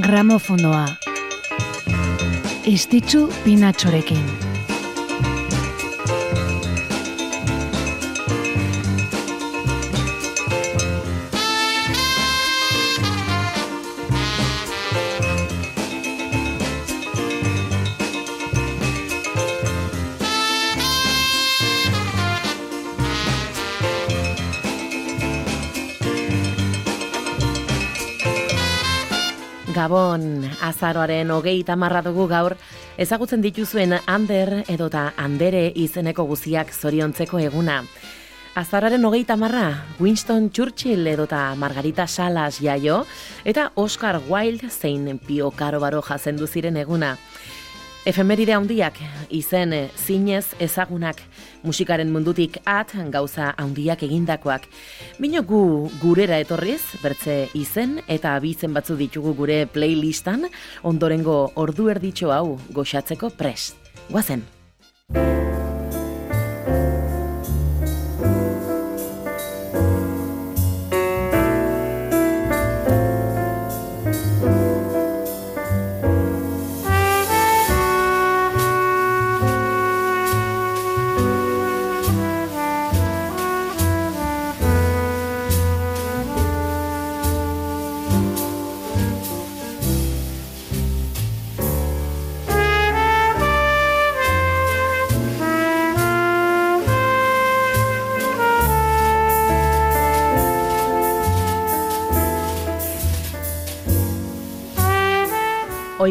Gramofonoa. Estitzu pinatxorekin. Gabon, azaroaren hogei tamarra dugu gaur, ezagutzen dituzuen Ander edota Andere izeneko guziak zoriontzeko eguna. Azararen hogei tamarra, Winston Churchill edota Margarita Salas jaio, eta Oscar Wilde zein Pio Karo Baro jazendu ziren eguna. Efemeride handiak izen zinez ezagunak musikaren mundutik at gauza handiak egindakoak. Bino gu gurera etorriz, bertze izen eta abizen batzu ditugu gure playlistan, ondorengo ordu erditxo hau goxatzeko prest. Guazen!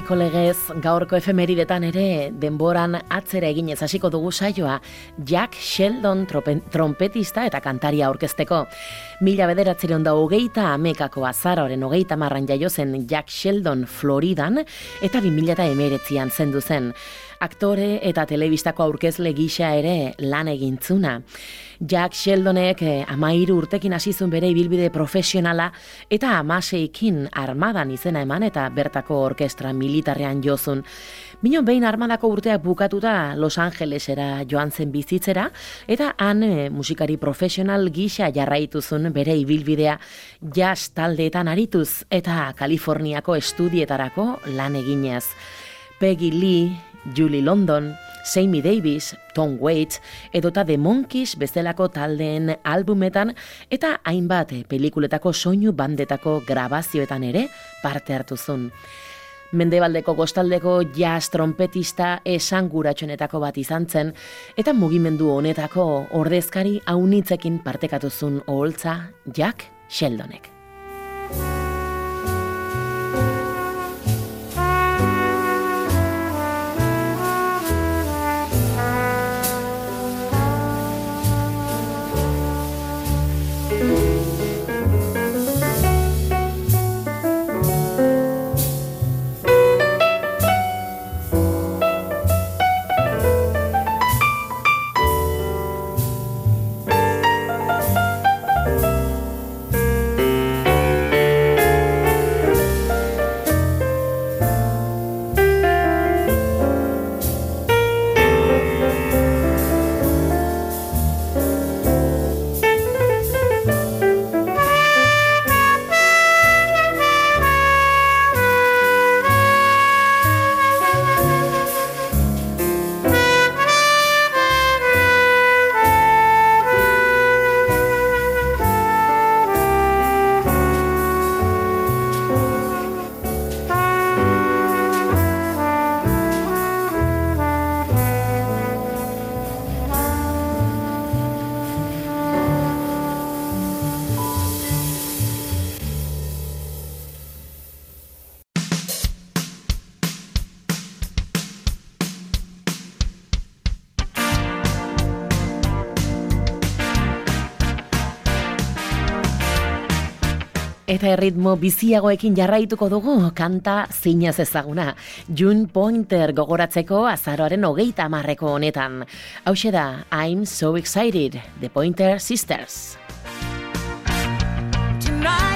Oiko legez, gaurko efemeridetan ere denboran atzera eginez hasiko dugu saioa Jack Sheldon trompetista eta kantaria aurkezteko. Mila bederatzeron da hogeita amekako azararen hogeita marran jaio zen Jack Sheldon Floridan eta bi mila eta emeretzian zendu zen aktore eta telebistako aurkezle gisa ere lan egintzuna. Jack Sheldonek eh, amairu urtekin hasizun bere ibilbide profesionala eta amaseikin armadan izena eman eta bertako orkestra militarrean jozun. Minon behin armadako urteak bukatuta Los Angelesera joan zen bizitzera eta han eh, musikari profesional gisa jarraituzun bere ibilbidea jazz taldeetan arituz eta Kaliforniako estudietarako lan eginez. Peggy Lee, Julie London, Sammy Davis, Tom Waits, edota The Monkeys bezalako taldeen albumetan eta hainbat pelikuletako soinu bandetako grabazioetan ere parte hartu zuen. Mendebaldeko gostaldeko jazz trompetista esanguratxonetako bat izan zen, eta mugimendu honetako ordezkari haunitzekin partekatuzun oholtza Jack Sheldonek. Eta erritmo biziagoekin jarraituko dugu kanta zinez ezaguna. June Pointer gogoratzeko azaroaren hogeita amarreko honetan. Hau da, I'm so excited, The Pointer Sisters. June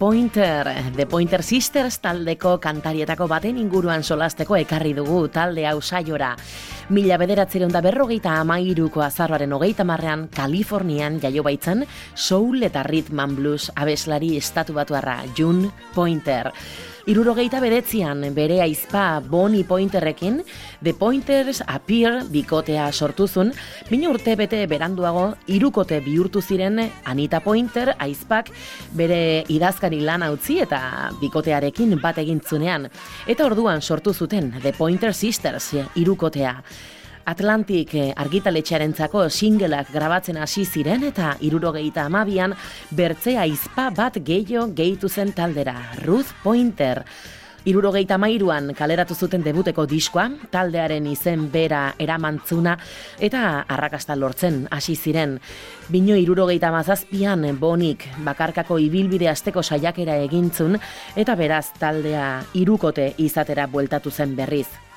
Pointer, The Pointer Sisters taldeko kantarietako baten inguruan solasteko ekarri dugu talde hau saiora. Mila bederatzeron da berrogeita amairuko azarroaren hogeita marrean Kalifornian jaio baitzen soul eta rhythm blues abeslari estatu batuarra June Pointer. Irurogeita bedetzian bere aizpa Bonnie Pointerrekin, The Pointers Appear bikotea sortuzun, bine urte bete beranduago, irukote bihurtu ziren Anita Pointer aizpak bere idazkari lan utzi eta bikotearekin bat egintzunean. Eta orduan sortu zuten The Pointer Sisters irukotea. Atlantik eh, argitaletxearentzako singleak grabatzen hasi ziren eta irurogeita amabian bertzea izpa bat gehiago gehitu zen taldera, Ruth Pointer. Irurogeita mairuan kaleratu zuten debuteko diskoa, taldearen izen bera eramantzuna eta arrakasta lortzen hasi ziren. Bino irurogeita mazazpian bonik bakarkako ibilbide asteko saiakera egintzun eta beraz taldea irukote izatera bueltatu zen berriz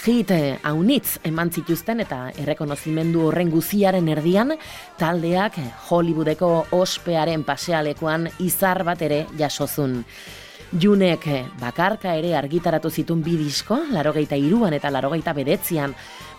hit haunitz eman zituzten eta errekonozimendu horren guziaren erdian, taldeak Hollywoodeko ospearen pasealekoan izar bat ere jasozun. Junek bakarka ere argitaratu zitun bi disko, larogeita iruan eta larogeita bedetzian,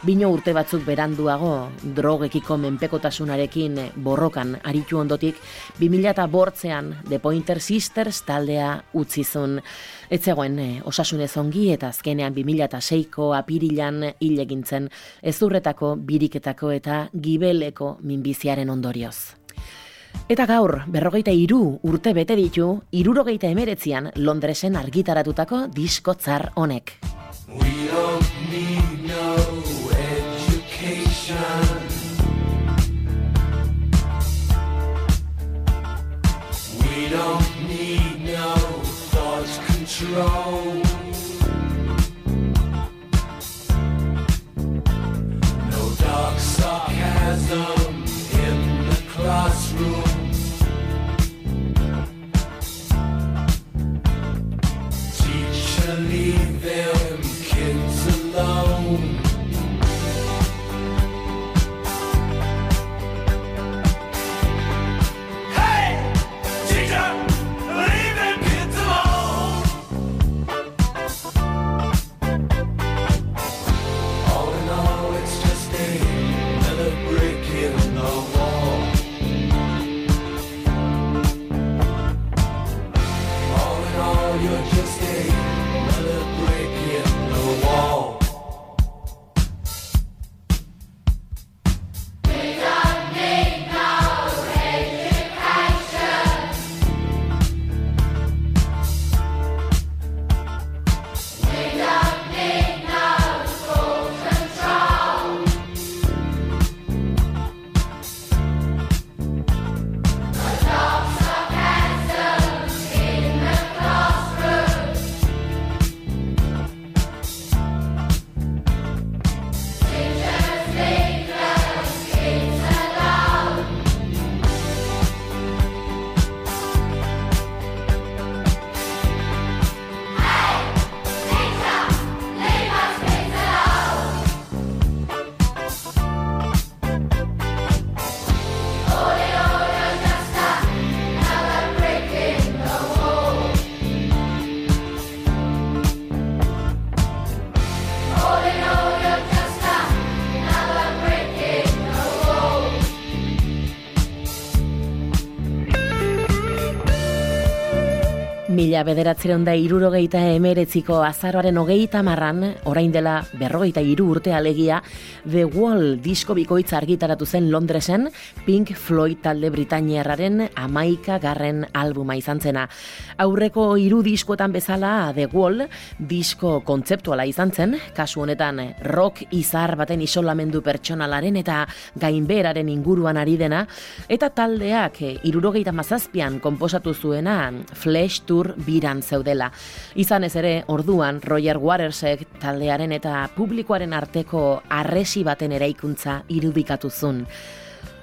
bino urte batzuk beranduago drogekiko menpekotasunarekin borrokan aritu ondotik, 2000 eta bortzean The Pointer Sisters taldea utzizun. Etzegoen eh, osasunez ongi eta azkenean 2006ko apirilan hil egintzen ezurretako, biriketako eta gibeleko minbiziaren ondorioz. Eta gaur, berrogeita iru urte bete ditu, irurogeita emeretzian Londresen argitaratutako diskotzar honek. We don't need no education. We don't need no thought control. No dark sarcasm classroom. Teacher, leave them kids alone. Mila bederatzeron da irurogeita emeretziko azarroaren hogeita marran, orain dela berrogeita iru urte alegia, The Wall disko bikoitza argitaratu zen Londresen, Pink Floyd talde Britainiarraren amaika garren albuma izan zena. Aurreko hiru diskoetan bezala The Wall disko kontzeptuala izan zen, kasu honetan rock izar baten isolamendu pertsonalaren eta gainberaren inguruan ari dena, eta taldeak irurogeita mazazpian komposatu zuena Flash Tour biran zeudela. Izan ez ere, orduan Roger Watersek taldearen eta publikoaren arteko arresi baten eraikuntza irudikatu zun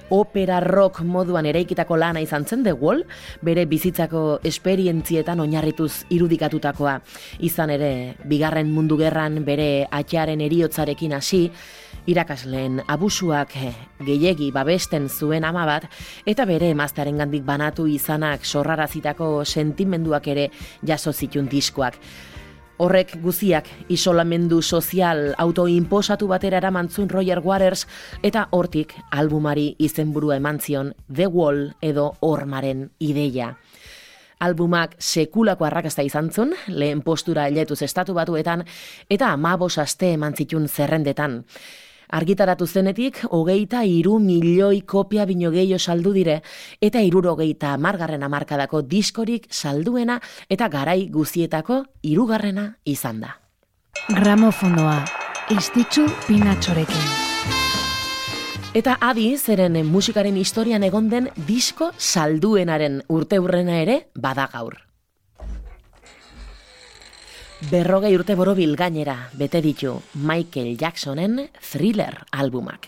opera rock moduan eraikitako lana izan zen The Wall, bere bizitzako esperientzietan oinarrituz irudikatutakoa. Izan ere, bigarren mundu gerran bere atxaren eriotzarekin hasi, irakasleen abusuak eh, gehiegi babesten zuen ama bat, eta bere emaztearen gandik banatu izanak sorrarazitako sentimenduak ere jaso zitun diskoak. Horrek guziak isolamendu sozial autoimposatu batera eramantzun Roger Waters eta hortik albumari izenburua eman zion The Wall edo Ormaren ideia. Albumak sekulako arrakasta izan zun, lehen postura eletuz estatu batuetan, eta amabos aste eman zitun zerrendetan. Argitaratu zenetik, hogeita iru milioi kopia bino gehiago saldu dire, eta iruro hogeita margarren amarkadako diskorik salduena eta garai guzietako irugarrena izan da. Gramofonoa, istitzu pinatxorekin. Eta adi, zeren musikaren historian egon den disko salduenaren urteurrena ere badagaur. Berrogei urte borobil gainera bete ditu Michael Jacksonen Thriller albumak.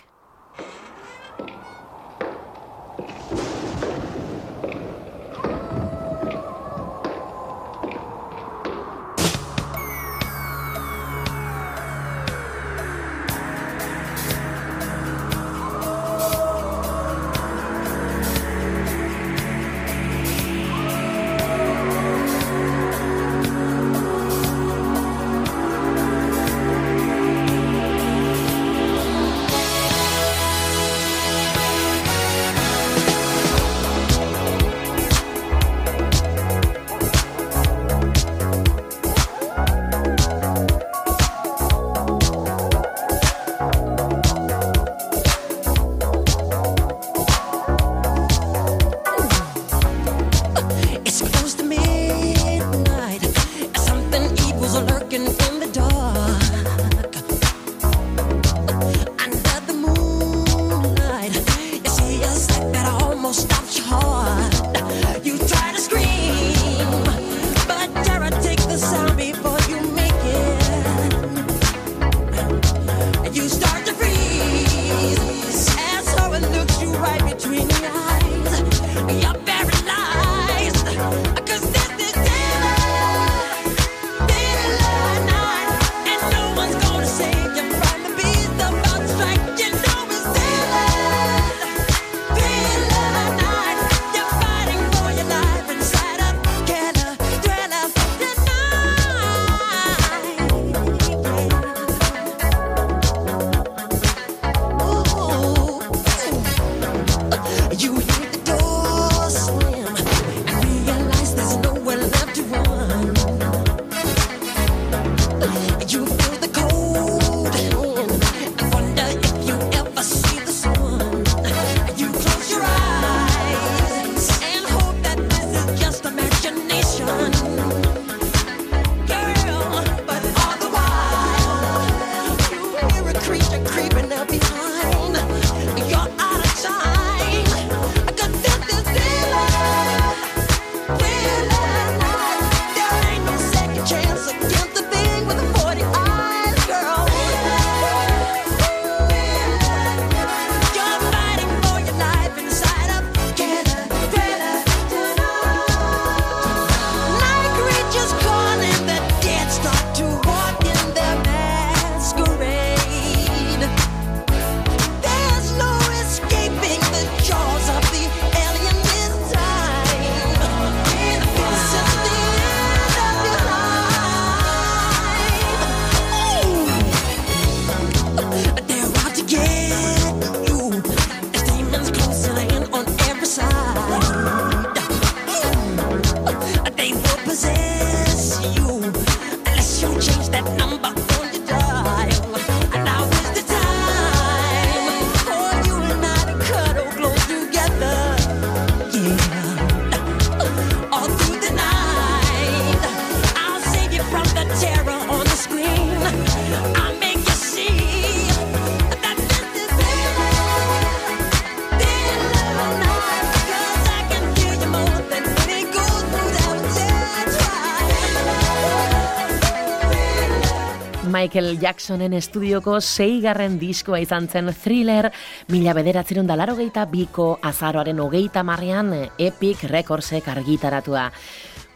Michael Jacksonen estudioko seigarren diskoa izan zen thriller, mila bederatzerun dalaro geita biko azaroaren hogeita marrean Epic Recordsek argitaratua.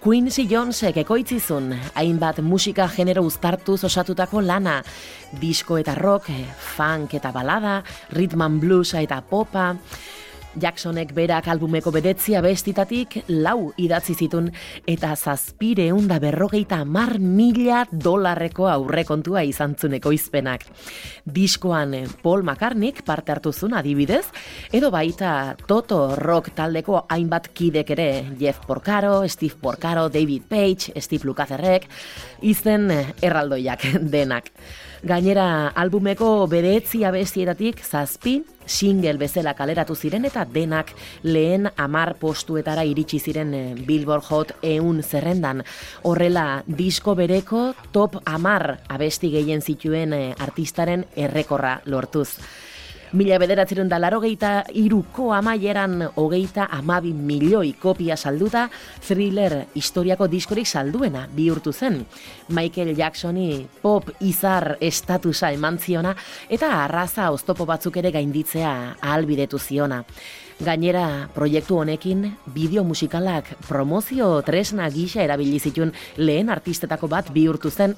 Quincy Jonesek ekoitzizun, hainbat musika genero uztartuz osatutako lana, disko eta rock, funk eta balada, rhythm bluesa eta popa, Jacksonek berak albumeko bedetzia bestitatik lau idatzi zitun eta zazpire unda berrogeita mar mila dolarreko aurrekontua izan zuneko izpenak. Diskoan Paul McCartneyk parte hartu zuen adibidez, edo baita Toto Rock taldeko hainbat kidek ere, Jeff Porcaro, Steve Porcaro, David Page, Steve Lukatherrek, izen erraldoiak denak. Gainera, albumeko bedeetzi abestietatik zazpi, single bezala kaleratu ziren eta denak lehen amar postuetara iritsi ziren eh, Billboard Hot eun zerrendan. Horrela, disko bereko top amar abesti gehien zituen eh, artistaren errekorra lortuz. Mila bederatzerun da laro geita iruko amaieran hogeita amabi milioi kopia salduta, thriller historiako diskorik salduena bihurtu zen. Michael Jacksoni pop izar estatusa eman ziona eta arraza oztopo batzuk ere gainditzea ahalbidetu ziona. Gainera, proiektu honekin, bideo musikalak promozio tresna gisa erabili zituen lehen artistetako bat bihurtu zen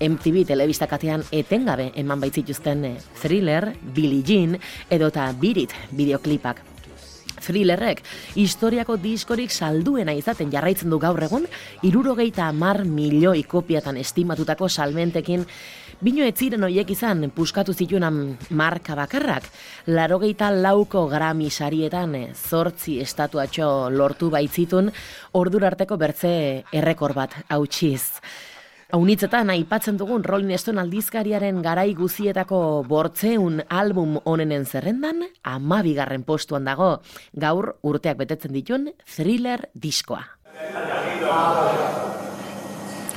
MTV telebistakatean etengabe eman baitzituzten thriller, Billie Jean edota Birit bideoklipak. Thrillerrek, historiako diskorik salduena izaten jarraitzen du gaur egun, irurogeita mar milioi kopiatan estimatutako salmentekin Bino ez ziren hoiek izan puskatu zituenan marka bakarrak, larogeita lauko grami sarietan zortzi estatuatxo lortu baitzitun ordurarteko bertze errekor bat hautsiz. Haunitzetan, aipatzen dugun Rolling Stone aldizkariaren garai guzietako bortzeun album onenen zerrendan, amabigarren postuan dago, gaur urteak betetzen dituen thriller diskoa.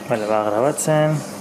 Bale, ba, grabatzen.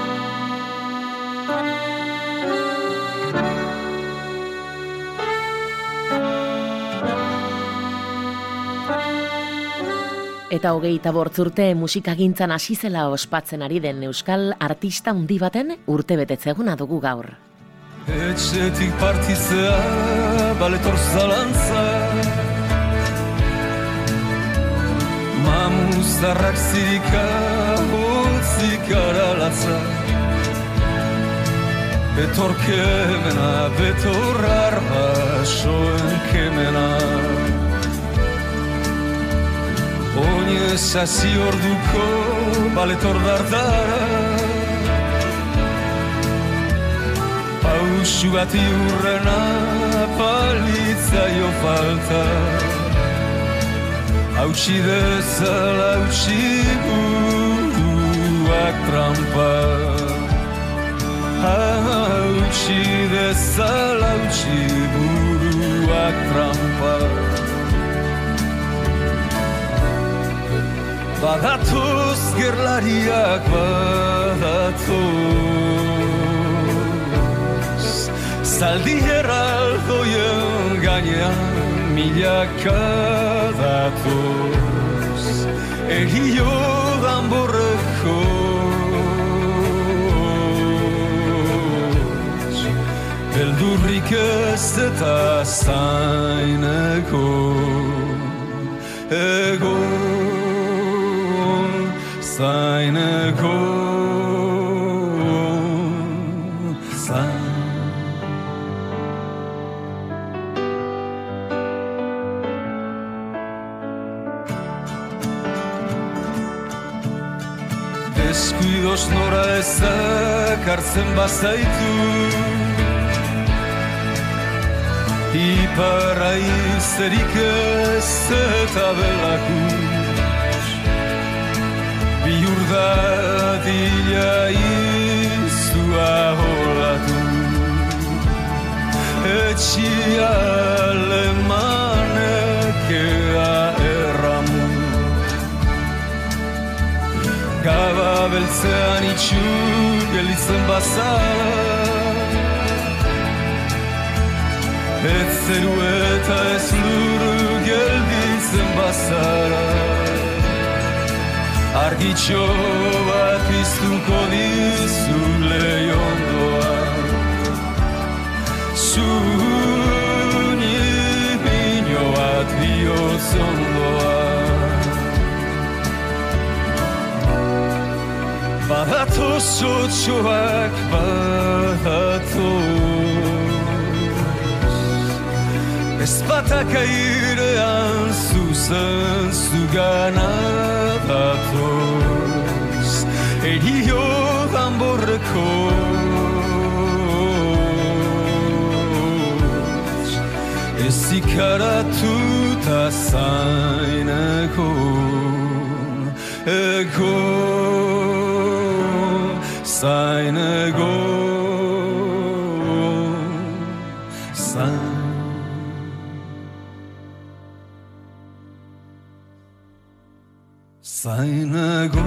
eta hogeita bortzurte musikagintzan hasi zela ospatzen ari den euskal artista handi baten urte betetzeguna dugu gaur. Etxetik partizea baletor zalantza. Mamuzarrak zirika hotzik aralatza. Betor kemena, betor arba soen kemena Oinez hasi orduko baletor dardara. Pausu bat iurrena palitzaio falta. Hautsi dezala hautsi buruak trampa. Hautsi dezala hautsi buruak trampa Badatuz gerlariak badatuz Zaldi herraldoien gainean milaka datuz Egio danborreko Beldurrik ez eta zaineko. Egon seine Große. Deskuidos nora ezak hartzen bazaitu Iparra izerik ez eta belakut verdilha e sua rola do etia alemana que a erramu gava belzean itxu gelitzen bazala ez zeru eta ez lur gelditzen bazala Argitxo bat iztuko dizu lehiondoa. Zuni bino bat bihotzondoa Badatoz otxoak badatoz Zuzen zugana datoz Erio danborreko Ez ikaratu eta zaineko Ego zaineko zaineko Seine Go,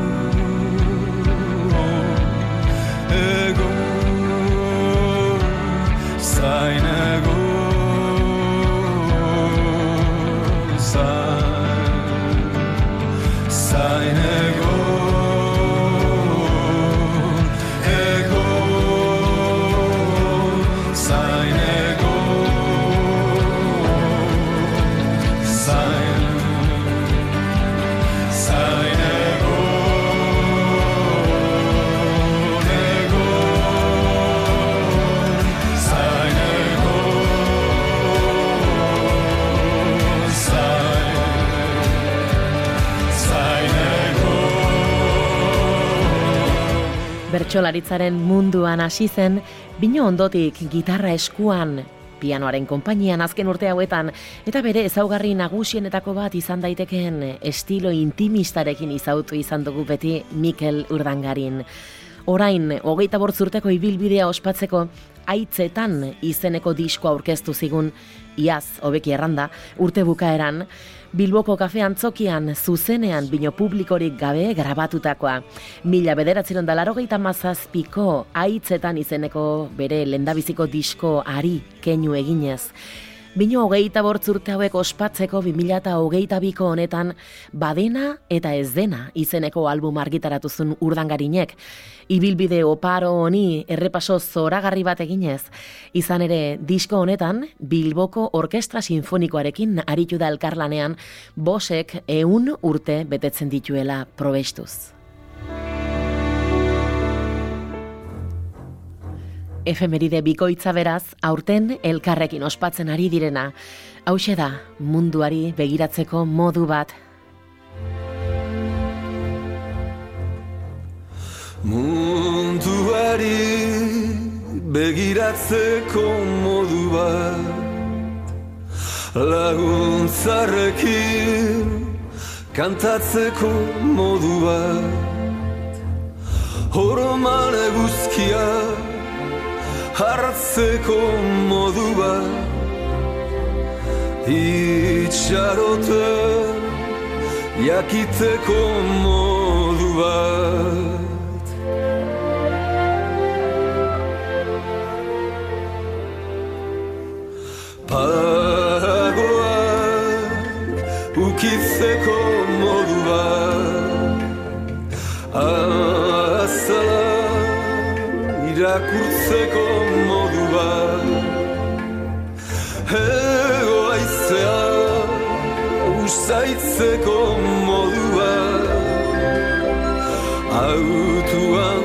Bertsolaritzaren munduan hasi zen, bino ondotik gitarra eskuan, pianoaren konpainian azken urte hauetan, eta bere ezaugarri nagusienetako bat izan daitekeen estilo intimistarekin izautu izan dugu beti Mikel Urdangarin. Orain, hogeita bortzurteko ibilbidea ospatzeko, aitzetan izeneko diskoa aurkeztu zigun, iaz, hobeki erranda, urte bukaeran, Bilboko kafe antzokian zuzenean bino publikorik gabe grabatutakoa. Mila bederatzeron da larogeita mazazpiko aitzetan izeneko bere lendabiziko disko ari keinu eginez. Bino hogeita bortzurte hauek ospatzeko 2008 biko honetan badena eta ez dena izeneko album argitaratu zuen urdangarinek. Ibilbide oparo honi errepaso zoragarri bat eginez. Izan ere, disko honetan, Bilboko Orkestra Sinfonikoarekin aritu da elkarlanean, bosek eun urte betetzen dituela probestuz. Efemeride bikoitza beraz, aurten elkarrekin ospatzen ari direna. Hauxe da, munduari begiratzeko modu bat. Munduari begiratzeko modu bat Laguntzarrekin kantatzeko modu bat Horoman eguzkia hartzeko modu bat Itxarote jakiteko modu bat Pagoak ukitzeko modu bat irakurtzeko modu bat Ego aizea usaitzeko modu bat Autuan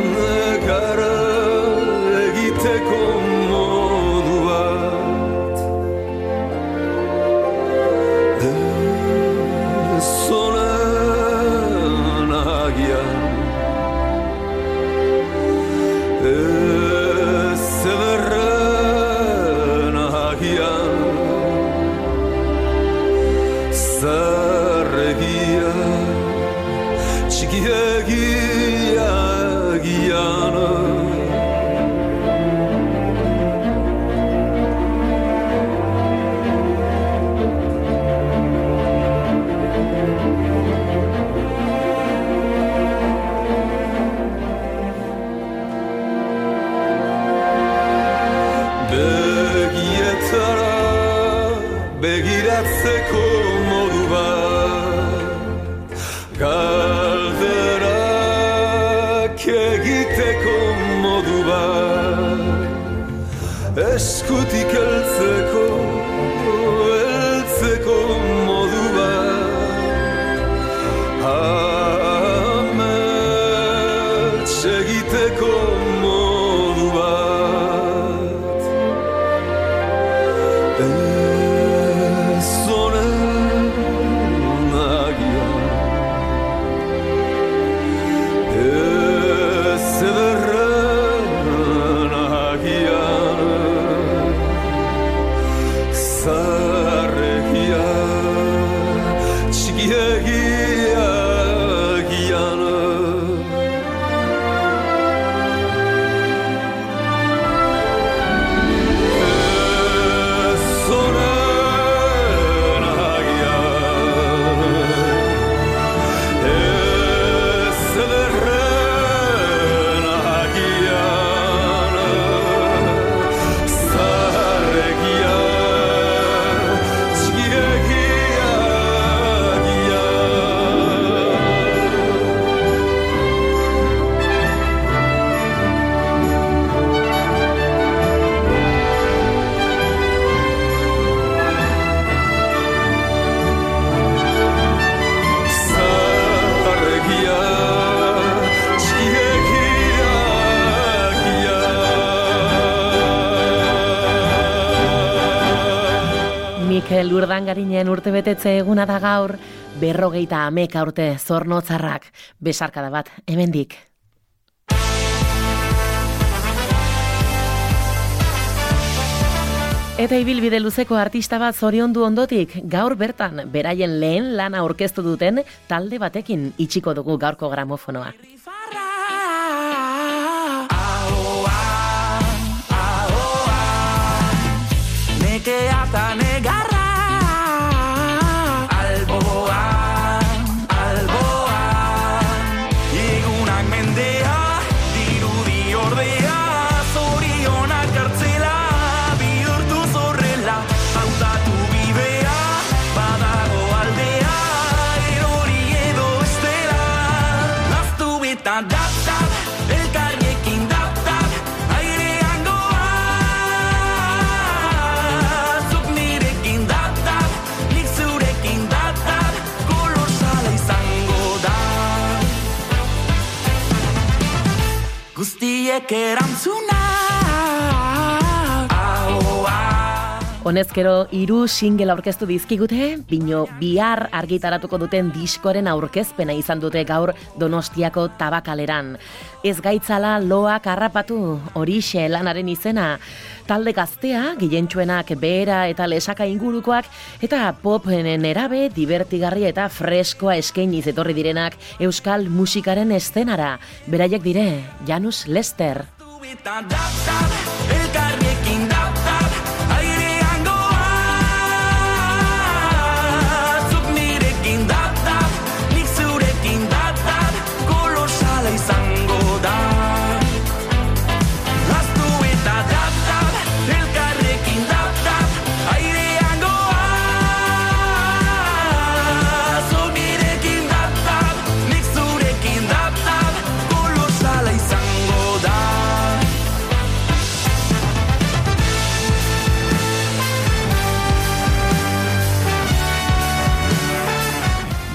bat Eskutik eltzeko Urdangarinen urtebetetze eguna da gaur, berrogeita ameka urte zornotzarrak, besarkada bat, hemendik. Eta ibilbide luzeko artista bat zoriondu ondotik, gaur bertan, beraien lehen lana aurkeztu duten talde batekin itxiko dugu gaurko gramofonoa. es que era Honezkero hiru single aurkeztu dizkigute, bino bihar argitaratuko duten diskoren aurkezpena izan dute gaur Donostiako tabakaleran. Ez gaitzala loak harrapatu, horixe lanaren izena. Talde gaztea, gilentsuenak behera eta lesaka ingurukoak, eta popenen erabe, divertigarria eta freskoa eskainiz etorri direnak euskal musikaren eszenara. Beraiek dire, Janus Lester.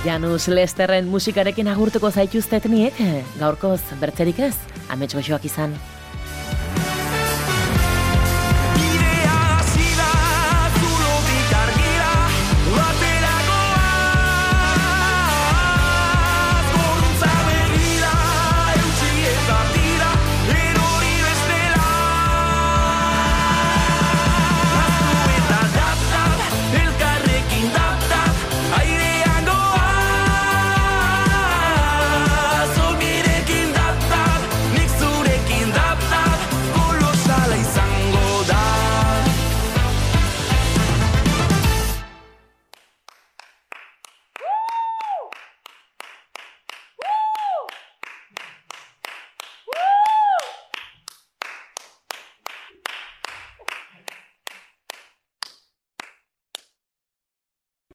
Janus Lesterren musikarekin agurtuko zaituztet niek, gaurkoz bertzerik ez, amets goxoak izan.